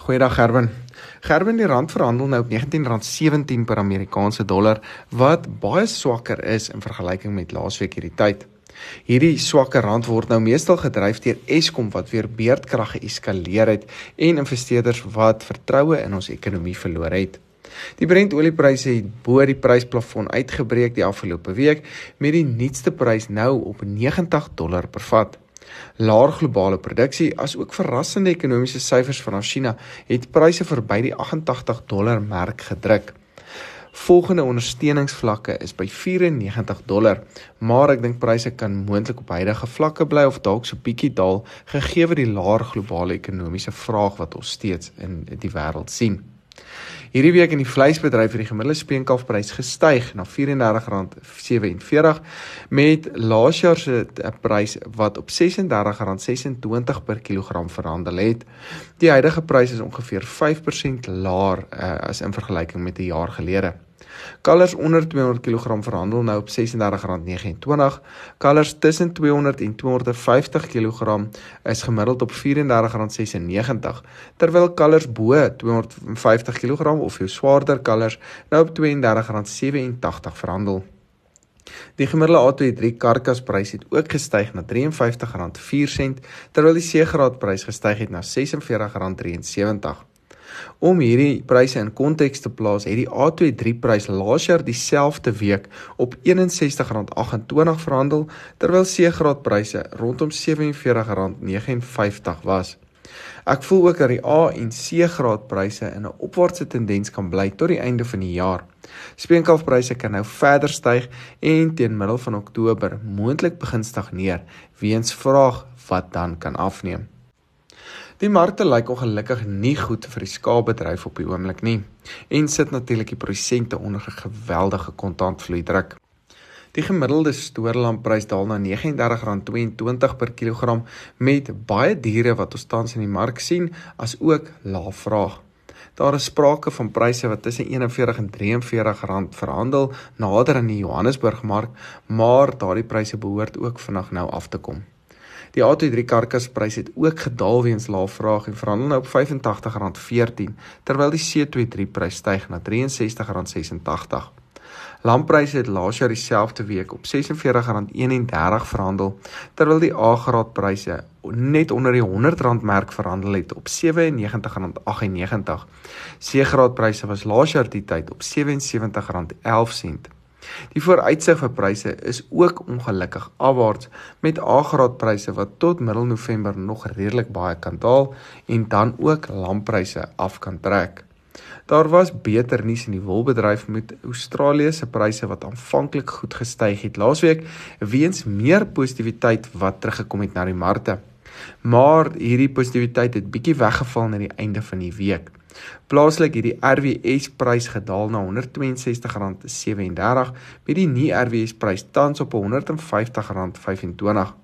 Goeiedag Gerwin. Gerwin die rand verhandel nou op R19.17 per Amerikaanse dollar wat baie swakker is in vergelyking met laasweek hierdie tyd. Hierdie swakker rand word nou meestal gedryf deur Eskom wat weer beerdkrag geeskaleer het en investeerders wat vertroue in ons ekonomie verloor het. Die Brent oliepryse het bo die prysplafon uitgebreek die afgelope week met die nuutste prys nou op 90 dollar per vat. Laer globale produksie as ook verrassende ekonomiese syfers van China het pryse verby die 88 dollar merk gedruk. Volgende ondersteuningsvlakke is by 94 dollar, maar ek dink pryse kan moontlik op huidige vlakke bly of dalk so bietjie daal gegee word die laer globale ekonomiese vraag wat ons steeds in die wêreld sien. Hierdie week in die vleisbedryf het die gemiddelde speenkalfprys gestyg na R34.47 met laas jaar se prys wat op R36.26 per kilogram verhandel het. Die huidige prys is ongeveer 5% laer uh, as in vergelyking met 'n jaar gelede. Kalvers onder 200 kg verhandel nou op R36.29. Kalvers tussen 200 en 250 kg is gemiddeld op R34.96, terwyl kalvers bo 250 kg of jou swaarder kalvers nou op R32.87 verhandel. Die gemiddelde A23 karkasprys het ook gestyg na R53.04 terwyl die C-graadprys gestyg het na R46.73. Om hierdie pryse in konteks te plaas, het die A23 prys laas jaar dieselfde week op R61.28 verhandel, terwyl C-graad pryse rondom R47.59 was. Ek voel ook dat die A en C graad pryse in 'n opwaartse tendens kan bly tot die einde van die jaar. Speenkalfpryse kan nou verder styg en teen middel van Oktober moontlik begin stagneer weens vraag wat dan kan afneem. Die markte lyk ongelukkig nie goed vir die skaapbedryf op die oomblik nie en sit natuurlik die produsente onder 'n geweldige kontantvloei druk. Die gemiddelde stoorlamprys daal na R39.22 per kilogram met baie diere wat ons tans in die mark sien as ook lae vraag. Daar is sprake van pryse wat tussen 41 en 43 rand verhandel nader aan die Johannesburgmark, maar daardie pryse behoort ook vinnig nou af te kom. Die A23 karkasprys het ook gedaal weens lae vraag en verhandel nou op R85.14 terwyl die C23 prys styg na R63.86. Lampryse het laas jaar dieselfde week op R46.31 verhandel terwyl die A-graad pryse net onder die R100 merk verhandel het op R97.98. C-graad pryse was laas jaar die tyd op R77.11. Die vooruitsig vir pryse is ook ongelukkig afwaarts met A-graad pryse wat tot middel November nog redelik baie kan daal en dan ook lampryse af kan trek. Daar was beter nuus in die wolbedryf met Australië se pryse wat aanvanklik goed gestyg het laasweek weens meer positiwiteit wat teruggekom het na die markte. Maar hierdie positiwiteit het bietjie weggeval na die einde van die week. Plaaslik het die RWS prys gedaal na R162.37 met die nie RWS prys tans op R150.25.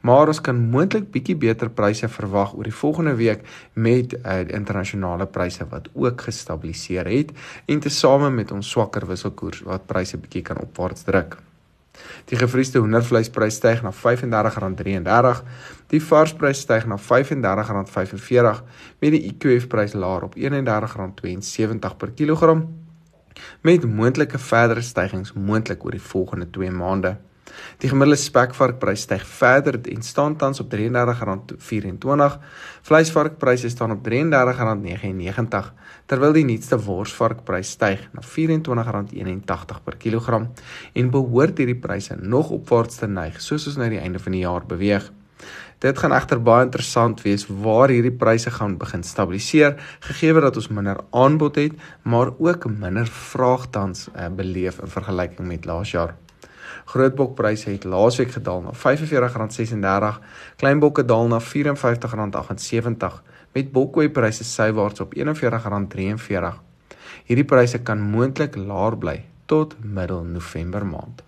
Maar ons kan moontlik bietjie beter pryse verwag oor die volgende week met uh, internasionale pryse wat ook gestabiliseer het en tesame met ons swakker wisselkoers wat pryse bietjie kan opwaarts druk. Die gevriesde hoendervleisprys styg na R35.33. Die varsprys styg na R35.45 met die IQF-prys laer op R31.72 per kilogram met moontlike verdere stygings moontlik oor die volgende 2 maande. Die gemiddelde spekvarkprys styg verder en staan tans op R33.24. Vleisvarkpryse staan op R33.99 terwyl die nuutste worsvarkprys styg na R24.81 per kilogram en behoort hierdie pryse nog opwaarts te neig soos ons na die einde van die jaar beweeg. Dit gaan egter baie interessant wees waar hierdie pryse gaan begin stabiliseer gegee dat ons minder aanbod het maar ook minder vraag tans uh, beleef in vergelyking met laas jaar. Grootbokpryse het laasweek gedaal na R45.36, kleinbokke daal na R54.78 met bokkooipryse sywaarts op R41.43. Hierdie pryse kan moontlik laer bly tot middel November maand.